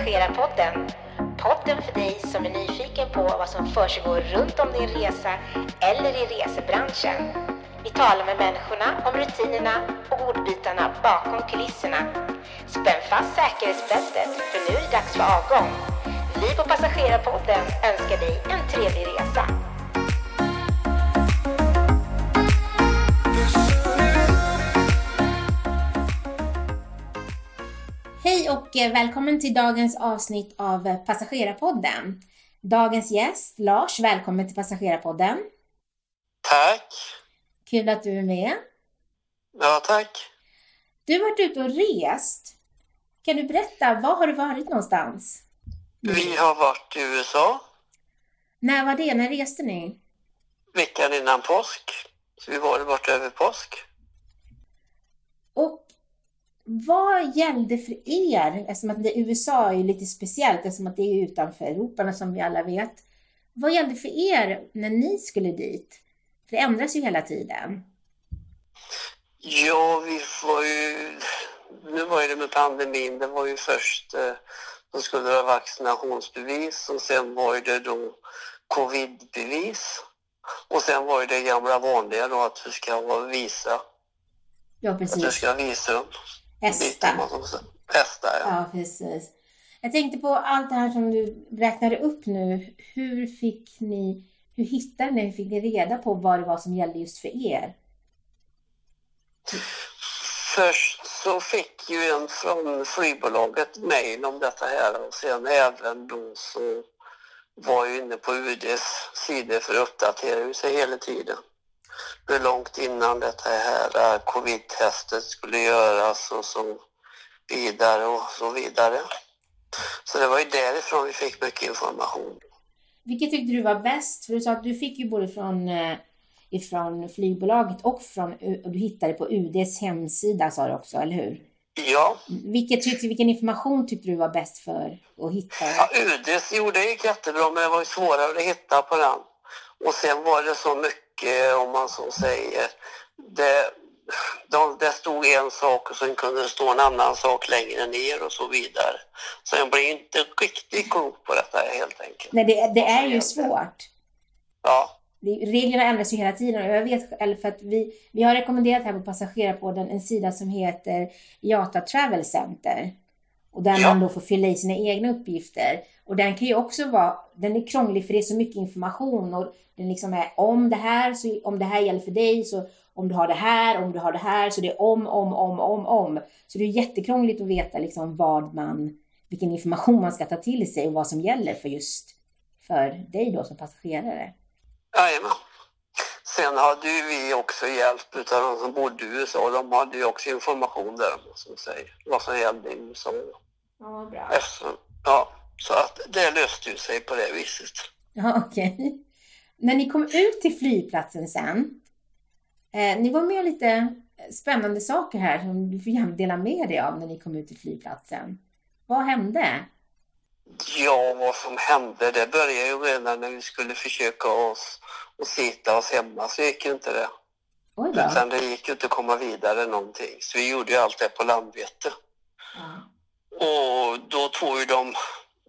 Passagerarpodden. Podden för dig som är nyfiken på vad som försiggår runt om din resa eller i resebranschen. Vi talar med människorna om rutinerna och ordbitarna bakom kulisserna. Spänn fast säkerhetsbältet för nu är det dags för avgång. Vi på Passagerarpodden önskar dig en trevlig resa. Och eh, välkommen till dagens avsnitt av eh, Passagerarpodden. Dagens gäst, Lars, välkommen till Passagerarpodden. Tack. Kul att du är med. Ja, tack. Du har varit ute och rest. Kan du berätta, var har du varit någonstans? Vi har varit i USA När var det? När reste ni? veckan innan påsk. Så vi var bort över påsk. Och vad gällde för er? Eftersom att det, USA är ju lite speciellt, eftersom att det är utanför Europa som vi alla vet. Vad gällde för er när ni skulle dit? För det ändras ju hela tiden. Ja, vi var ju... Nu var ju det med pandemin, det var ju först eh, då skulle det ha vaccinationsbevis och sen var det då covidbevis. Och sen var det gamla vanliga då att du ska visa, Ja, att du precis. ska ha visum. Hästa. Hästa, ja. Ja, precis. Jag tänkte på allt det här som du räknade upp nu. Hur fick ni, hur hittade ni, hur fick ni reda på vad det var som gällde just för er? Först så fick ju en från flygbolaget mejl om detta här och sen även då så var jag inne på UDs sidor för att uppdatera sig hela tiden. Långt innan detta här covid-testet skulle göras och så vidare och så vidare. Så det var ju därifrån vi fick mycket information. Vilket tyckte du var bäst? För du sa att du fick ju både från eh, ifrån flygbolaget och från och du hittade på UDs hemsida sa du också, eller hur? Ja, Vilket tyckte, vilken information tyckte du var bäst för att hitta? Ja, UDs gjorde gick jättebra men det var ju svårare att hitta på den. Och sen var det så mycket, om man så säger, det, de, det stod en sak och sen kunde det stå en annan sak längre ner och så vidare. Så jag blev inte riktigt klok på detta helt enkelt. Nej, det, det är ju svårt. Ja, Reglerna ändras ju hela tiden och jag vet själv för att vi, vi har rekommenderat här på Passagerarpodden en sida som heter Yata Travel Center. Och där Ja. man då får fylla i sina egna uppgifter. Och den kan ju också vara, den är krånglig för det är så mycket information och den liksom är om det här, så om det här gäller för dig, så om du har det här, om du har det här, så det är om, om, om, om, om. Så det är jättekrångligt att veta liksom vad man, vilken information man ska ta till sig och vad som gäller för just för dig då som passagerare. jajamän. Sen hade ju vi också hjälp utav de som bodde i USA. De hade ju också information där, om man så säger, vad som gällde i USA. Ja, bra. Eftersom, ja, så att det löste ju sig på det viset. Ja, okej. När ni kom ut till flygplatsen sen, eh, ni var med lite spännande saker här som du får gärna dela med dig av när ni kom ut till flygplatsen. Vad hände? Ja, vad som hände, det började ju redan när vi skulle försöka oss och sitta oss hemma så gick ju inte det. Oj då. Utan det gick ju inte att komma vidare någonting. Så vi gjorde ju allt det på Landvetter. Ja. Och då tog ju de,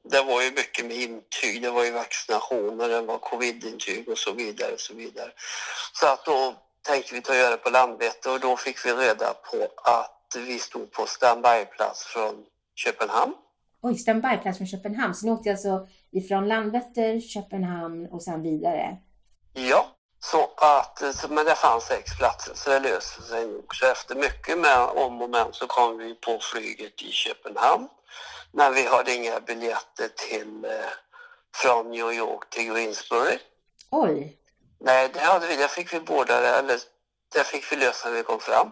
det var ju mycket med intyg, det var ju vaccinationer, det var covidintyg och så vidare. Och så vidare. Så att då tänkte vi ta och göra det på Landvetter och då fick vi reda på att vi stod på standbyplats från Köpenhamn. Oj, standbyplats från Köpenhamn. Så ni åkte alltså ifrån Landvetter, Köpenhamn och sen vidare? Ja, så att, men det fanns sex platser så det löste sig nog. Så efter mycket med om och men så kom vi på flyget i Köpenhamn. Men vi hade inga biljetter till, eh, från New York till Greensbury. Oj, Nej, det, hade vi, det fick vi båda, eller det fick vi lösa när vi kom fram.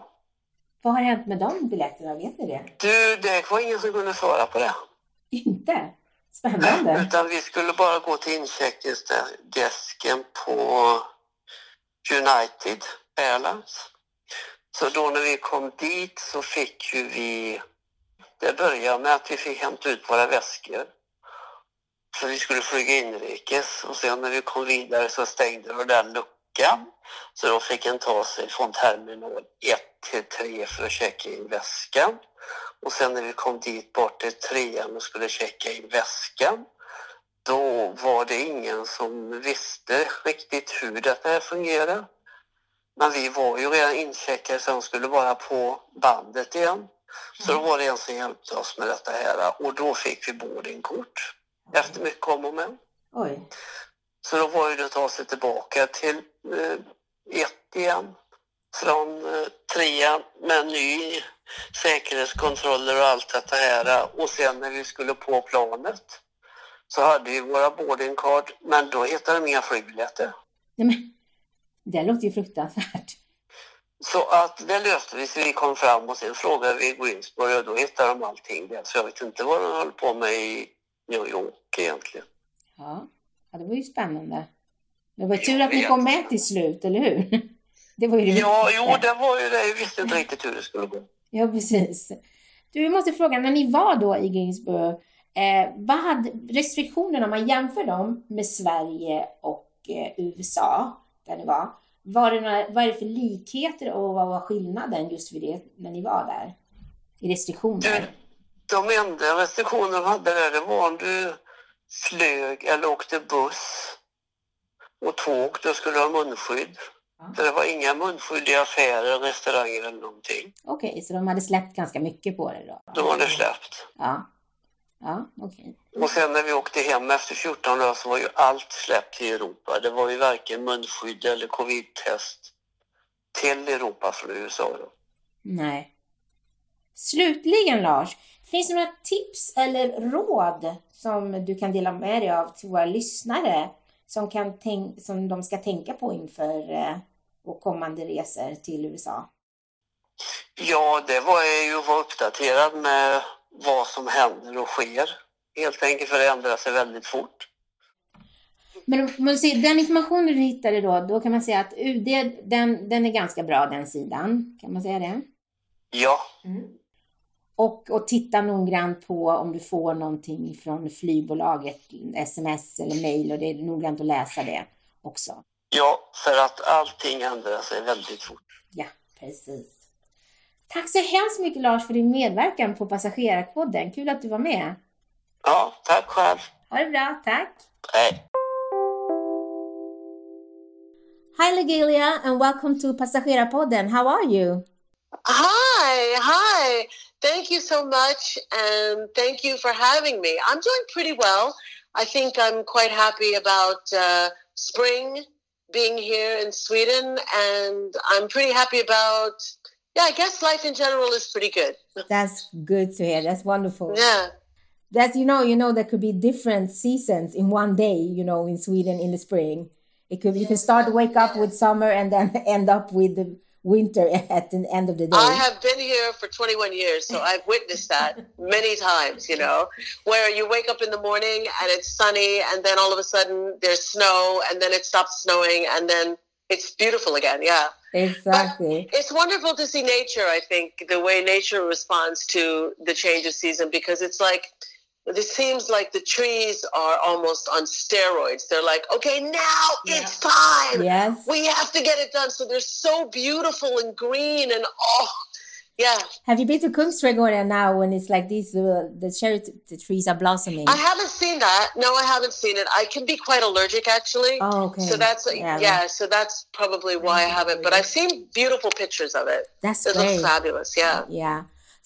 vad har hänt med de biljetterna? Vet ni det? Du, det var ingen som kunde svara på det. Inte? Spännande. Utan vi skulle bara gå till incheckningsdesken på United Airlines. Så då när vi kom dit så fick ju vi... Det började med att vi fick hämta ut våra väskor. Så vi skulle flyga inrikes och sen när vi kom vidare så stängde de den luckan. Så då fick en ta sig från terminal 1 till 3 för att checka in väskan. Och sen när vi kom dit bort till trean och skulle checka in väskan, då var det ingen som visste riktigt hur detta här fungerade. Men vi var ju redan incheckade så de skulle bara på bandet igen. Så då var det en som hjälpte oss med detta här och då fick vi boardingkort efter mycket om och men. Oj. Så då var det att ta sig tillbaka till eh, ett igen från eh, trean med ny säkerhetskontroller och allt detta här. Och sen när vi skulle på planet så hade vi våra boarding card, men då hittade de inga flygbiljetter. Nej, men, det låter ju fruktansvärt. Så att det löste vi, så vi kom fram och sen frågade vi Greensboro och då hittade de allting där. Så jag vet inte vad de höll på med i New York egentligen. Ja, ja det var ju spännande. Det var tur att ni kom med till slut, eller hur? Det var ju det Ja, viktigaste. jo, det var ju det. Jag visste inte riktigt hur det skulle gå. Ja, precis. Du, jag måste fråga, när ni var då i Greensboro, eh, vad hade restriktionerna, om man jämför dem med Sverige och eh, USA, där ni var, var det några, vad är det för likheter och vad var skillnaden just vid det när ni var där? I restriktioner? De enda restriktioner de hade där, det var om du flög eller åkte buss och tåg, då skulle du ha munskydd. Ja. Så det var inga munskydd i affärer, restauranger eller någonting. Okej, så de hade släppt ganska mycket på det då? Då var det släppt. Ja. Ja, okej. Och sen när vi åkte hem efter 14 dagar så var ju allt släppt i Europa. Det var ju varken munskydd eller covid-test till Europa från USA. Då. Nej. Slutligen Lars, finns det några tips eller råd som du kan dela med dig av till våra lyssnare som, kan tänk- som de ska tänka på inför eh, och kommande resor till USA? Ja, det var ju att vara uppdaterad med vad som händer och sker. Helt enkelt för det ändrar sig väldigt fort. Men man ser, den informationen du hittade då, då kan man säga att UD, den, den är ganska bra den sidan. Kan man säga det? Ja, Och, och titta noggrant på om du får någonting från flygbolaget, sms eller mail och det är noggrant att läsa det också. ja, för att allting ändrar sig väldigt fort. Ja, precis. Tack så hemskt mycket Lars för din medverkan på Passagerarpodden. Kul att du var med. Ja, tack själv. Ha det bra, tack. Hej. Hi Legalia and welcome to Passagerarpodden. How are you? Hi, hi. Thank you so much, and thank you for having me. I'm doing pretty well. I think I'm quite happy about uh, spring being here in Sweden, and I'm pretty happy about, yeah, I guess life in general is pretty good. That's good to hear. That's wonderful. Yeah. That's you know, you know there could be different seasons in one day, you know, in Sweden in the spring. It could you can start to wake up with summer and then end up with the winter at the end of the day. I have been here for 21 years, so I've witnessed that many times, you know, where you wake up in the morning and it's sunny, and then all of a sudden there's snow, and then it stops snowing, and then it's beautiful again. Yeah. exactly. It's wonderful to see nature, I think, the way nature responds to the change of season, because it's like, it seems like the trees are almost on steroids. They're like, okay, now it's time Yes. we have to get it done. So they're so beautiful and green and oh, yeah. Have you been to Kungsträdgården now when it's like these uh, the cherry t- the trees are blossoming? I haven't seen that. No, I haven't seen it. I can be quite allergic actually. oh, okay. So that's Yeah, yeah, so that's probably why I haven't. But I've seen beautiful pictures of it. That's It great. looks fabulous. Yeah. Yeah.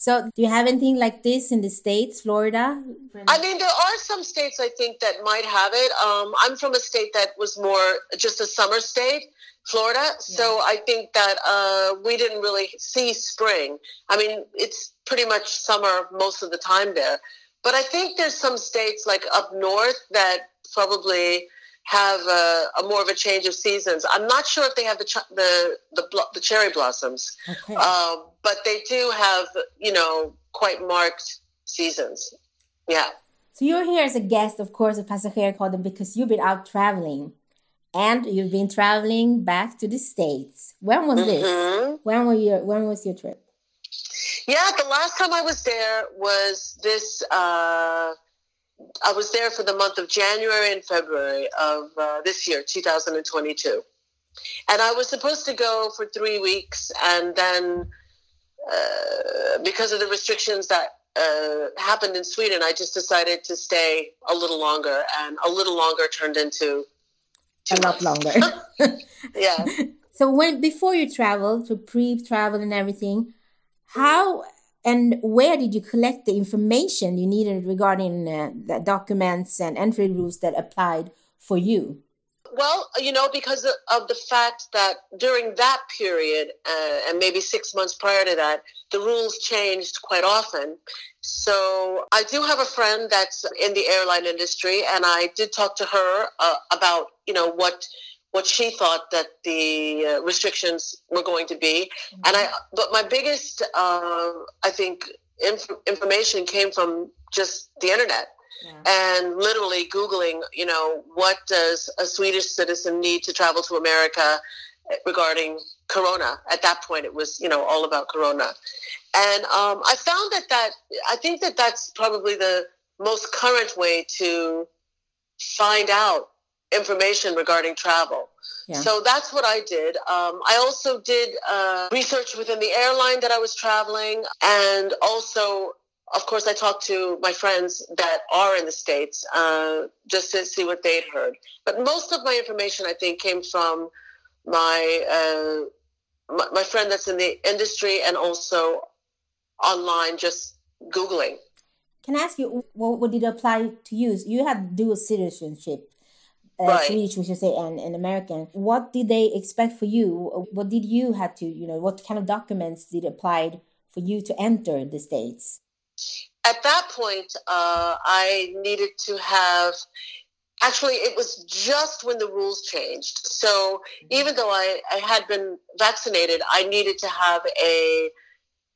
So, do you have anything like this in the states, Florida? I mean, there are some states I think that might have it. Um, I'm from a state that was more just a summer state, Florida. So I think that uh, we didn't really see spring. I mean, it's pretty much summer most of the time there. But I think there's some states like up north that probably have a, a more of a change of seasons. I'm not sure if they have the ch- the the, blo- the cherry blossoms, Okay. um, but they do have you know quite marked seasons. Yeah. so you're here as a guest, of course, of Passagerarpodden because you've been out traveling, and you've been traveling back to the states. When was this? Mhm. When were your When was your trip? Yeah, the last time I was there was this. Uh, I was there for the month of January and February of uh, this year, 2022. And I was supposed to go for three weeks, and then uh, because of the restrictions that uh, happened in Sweden, I just decided to stay a little longer, and a little longer turned into a lot longer. yeah. So when before you traveled, to pre-travel and everything, how and where did you collect the information you needed regarding uh, the documents and entry rules that applied for you? Well, you know, because of the fact that during that period, uh, and maybe six months prior to that, the rules changed quite often. So I do have a friend that's in the airline industry, and I did talk to her uh, about, you know, what what she thought that the uh, restrictions were going to be. Mm-hmm. And I, but my biggest, uh, I think, inf- information came from just the internet yeah. and literally Googling, you know, what does a Swedish citizen need to travel to America regarding Corona? At that point, it was, you know, all about Corona. And um, I found that that, I think that that's probably the most current way to find out information regarding travel. Yeah. So that's what I did. Um, I also did uh, research within the airline that I was traveling, and also of course, I talked to my friends that are in the States uh, just to see what they'd heard. But most of my information, I think, came from my, uh, my, my friend that's in the industry and also online, just Googling. Can I ask you, what, did it apply to you? You have dual citizenship. Uh, right. Swedish, we should say, and, and American. What did they expect for you? What did you have to, you know, what kind of documents did applied for you to enter the states? At that point, uh, I needed to have. Actually, it was just when the rules changed. So mm-hmm. even though I, I had been vaccinated, I needed to have a,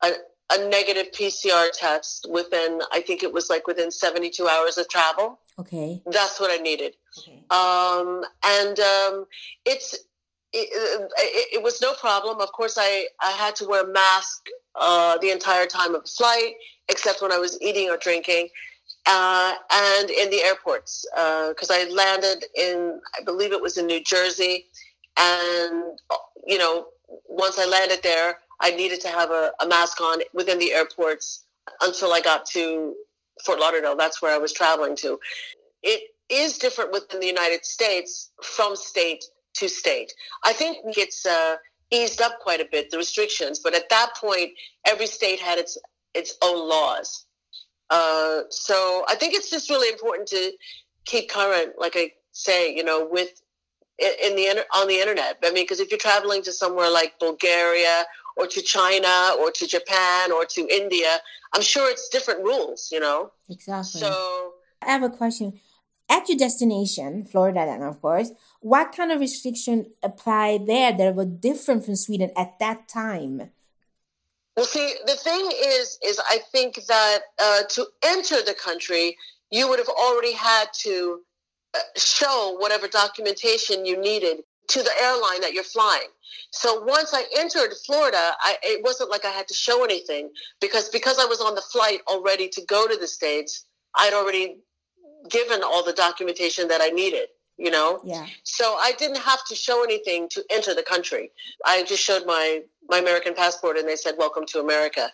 a a negative PCR test within, I think it was like within 72 hours of travel. Okay. That's what I needed. Okay. Um, and um, it's, it, it, it, was no problem. Of course, I, I had to wear a mask uh, the entire time of the flight, except when I was eating or drinking, uh, and in the airports because uh, I landed in, I believe it was in New Jersey, and you know, once I landed there, I needed to have a, a mask on within the airports until I got to Fort Lauderdale. That's where I was traveling to. It is different within the United States from state to state. I think it's uh, eased up quite a bit the restrictions, but at that point, every state had its its own laws. Uh, so I think it's just really important to keep current, like I say, you know, with in the on the internet. I mean, because if you're traveling to somewhere like Bulgaria or to China or to Japan or to India, I'm sure it's different rules. You know. Exactly. So I have a question. At your destination, Florida, then of course, what kind of restriction applied there that were different from Sweden at that time? Well, see, the thing is, is I think that uh, to enter the country, you would have already had to uh, show whatever documentation you needed to the airline that you're flying. So once I entered Florida, I, it wasn't like I had to show anything because because I was on the flight already to go to the states. I'd already given all the documentation that I needed you know yeah so i didn't have to show anything to enter the country i just showed my my american passport and they said welcome to america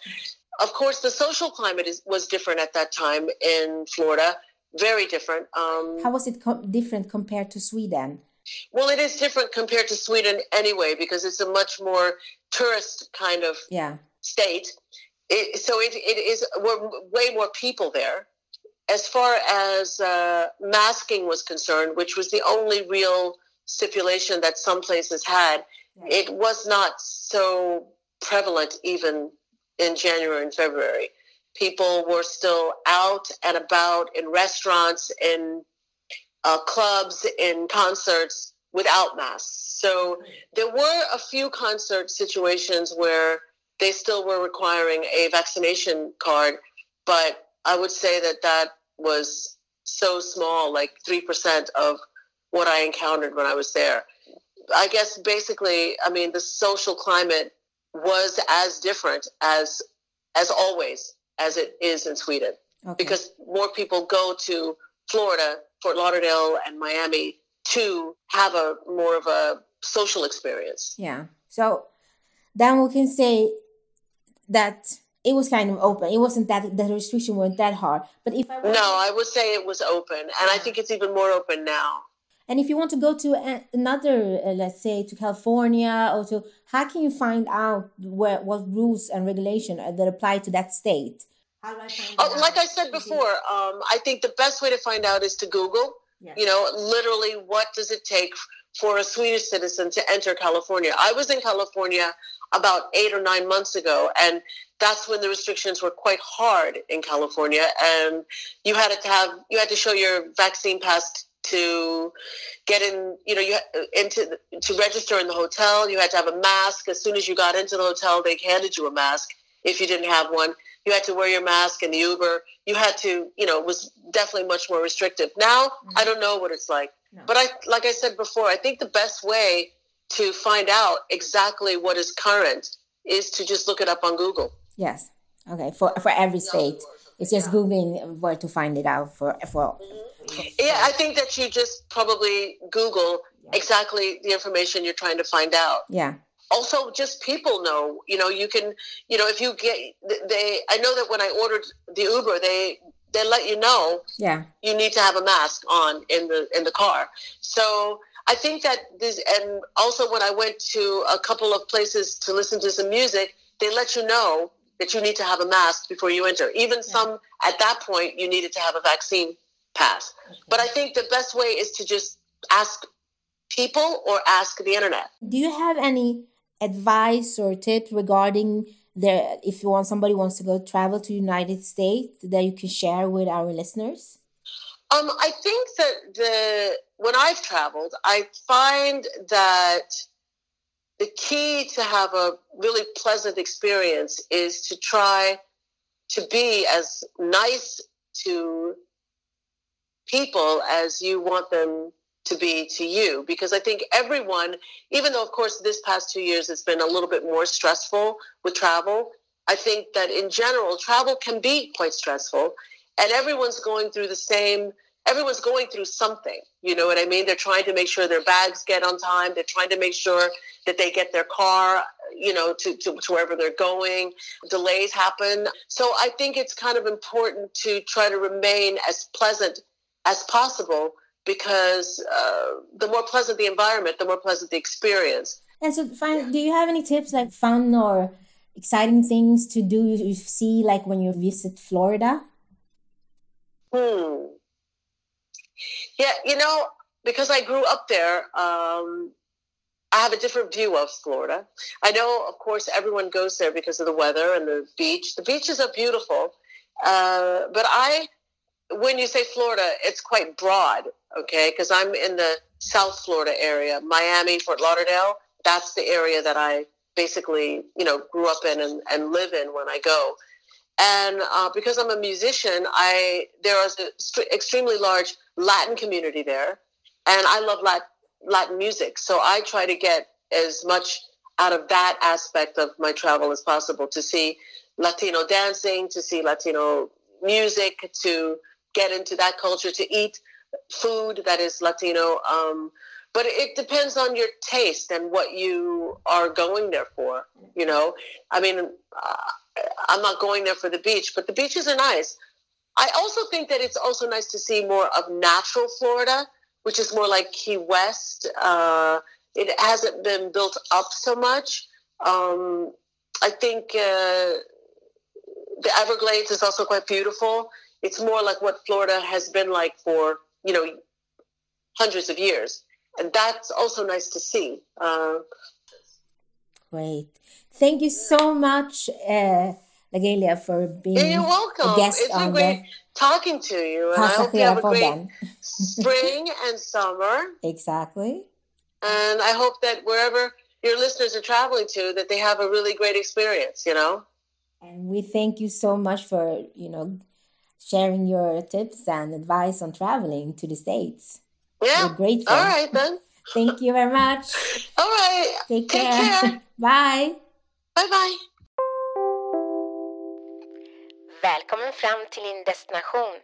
of course the social climate is, was different at that time in florida very different um, how was it co- different compared to sweden well it is different compared to sweden anyway because it's a much more tourist kind of yeah. state. It, so it, it is we're way more people there. As far as uh, masking was concerned, which was the only real stipulation that some places had, it was not so prevalent even in January and February. People were still out and about in restaurants, in uh, clubs, and concerts without masks. So there were a few concert situations where they still were requiring a vaccination card, but I would say that that was so small, like 3% of what I encountered when I was there. I guess basically, I mean, the social climate was as different as as always as it is in Sweden, okay. because more people go to Florida, Fort Lauderdale, and Miami to have a more of a social experience. Yeah. So then we can say that it was kind of open. It wasn't that the restriction weren't that hard. But if I no, I would say it was open, and I think it's even more open now. And if you want to go to another, uh, let's say, to California or to, how can you find out where what rules and regulation that apply to that state? Oh, like I said before, um, I think the best way to find out is to Google. Yes. You know, literally, what does it take for a Swedish citizen to enter California? I was in California about eight or nine months ago, and that's when the restrictions were quite hard in California, and you had to have you had to show your vaccine pass to get in you know you into to register in the hotel you had to have a mask as soon as you got into the hotel they handed you a mask if you didn't have one you had to wear your mask in the uber. You had to you know it was definitely much more restrictive. Now mm-hmm. i don't know what it's like. No. but i like i said before i think the best way to find out exactly what is current is to just look it up on google. Yes. Okay for for every state. It's just googling where to find it out for for mm-hmm. Yeah, I think that you just probably Google exactly the information you're trying to find out. Yeah. Also, just people know. You know, you can. You know, if you get they. I know that when I ordered the Uber, they they let you know. Yeah. You need to have a mask on in the in the car. So I think that this, and also when I went to a couple of places to listen to some music, they let you know that you need to have a mask before you enter. Even yeah. some at that point, you needed to have a vaccine pass. Okay. But I think the best way is to just ask people or ask the internet. Do you have any advice or tips regarding there if you want somebody wants to go travel to United States that you can share with our listeners? Um, I think that the when I've traveled, I find that the key to have a really pleasant experience is to try to be as nice to people as you want them to be to you because i think everyone even though of course this past two years it's been a little bit more stressful with travel i think that in general travel can be quite stressful and everyone's going through the same everyone's going through something you know what i mean? They're trying to make sure their bags get on time they're trying to make sure that they get their car you know to, to, to wherever they're going delays happen. So i think it's kind of important to try to remain as pleasant as possible because uh, the more pleasant the environment, the more pleasant the experience. And so, fine, do you have any tips like fun or exciting things to do you see like when you visit Florida? Hmm. Yeah, you know, because I grew up there, um, I have a different view of Florida. I know, of course, everyone goes there because of the weather and the beach. The beaches are beautiful, uh, but I when you say Florida, it's quite broad, okay? Because I'm in the South Florida area, Miami, Fort Lauderdale. That's the area that I basically, you know, grew up in and, and live in when I go. And uh, because I'm a musician, I there is an extremely large Latin community there, and I love Latin, Latin music. So I try to get as much out of that aspect of my travel as possible to see Latino dancing, to see Latino music, to get into that culture to eat food that is Latino. Um, but it depends on your taste and what you are going there for. You know, I mean, uh, I'm not going there for the beach, but the beaches are nice. I also think that it's also nice to see more of natural Florida, which is more like Key West. Uh, it hasn't been built up so much. Um, I think uh, the Everglades is also quite beautiful it's more like what Florida has been like for you know hundreds of years, and that's also nice to see. Uh, Great, thank you so much, uh, Lagalia, for being You're welcome. a guest it's on been great the talking to you, and I hope you have a great spring and summer. Exactly. And I hope that wherever your listeners are traveling to, that they have a really great experience. You know. And we thank you so much for you know sharing your tips and advice on traveling to the States. Yeah. We're grateful. All right, then. Thank you very much. All right. Take care. Take care. bye. Bye bye. Välkommen fram till din destination.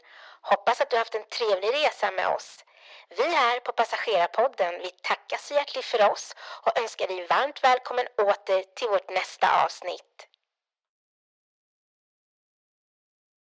Hoppas att du haft en trevlig resa med oss. Vi här på Passagerarpodden vi tackar så hjärtligt för oss och önskar dig varmt välkommen åter till vårt nästa avsnitt.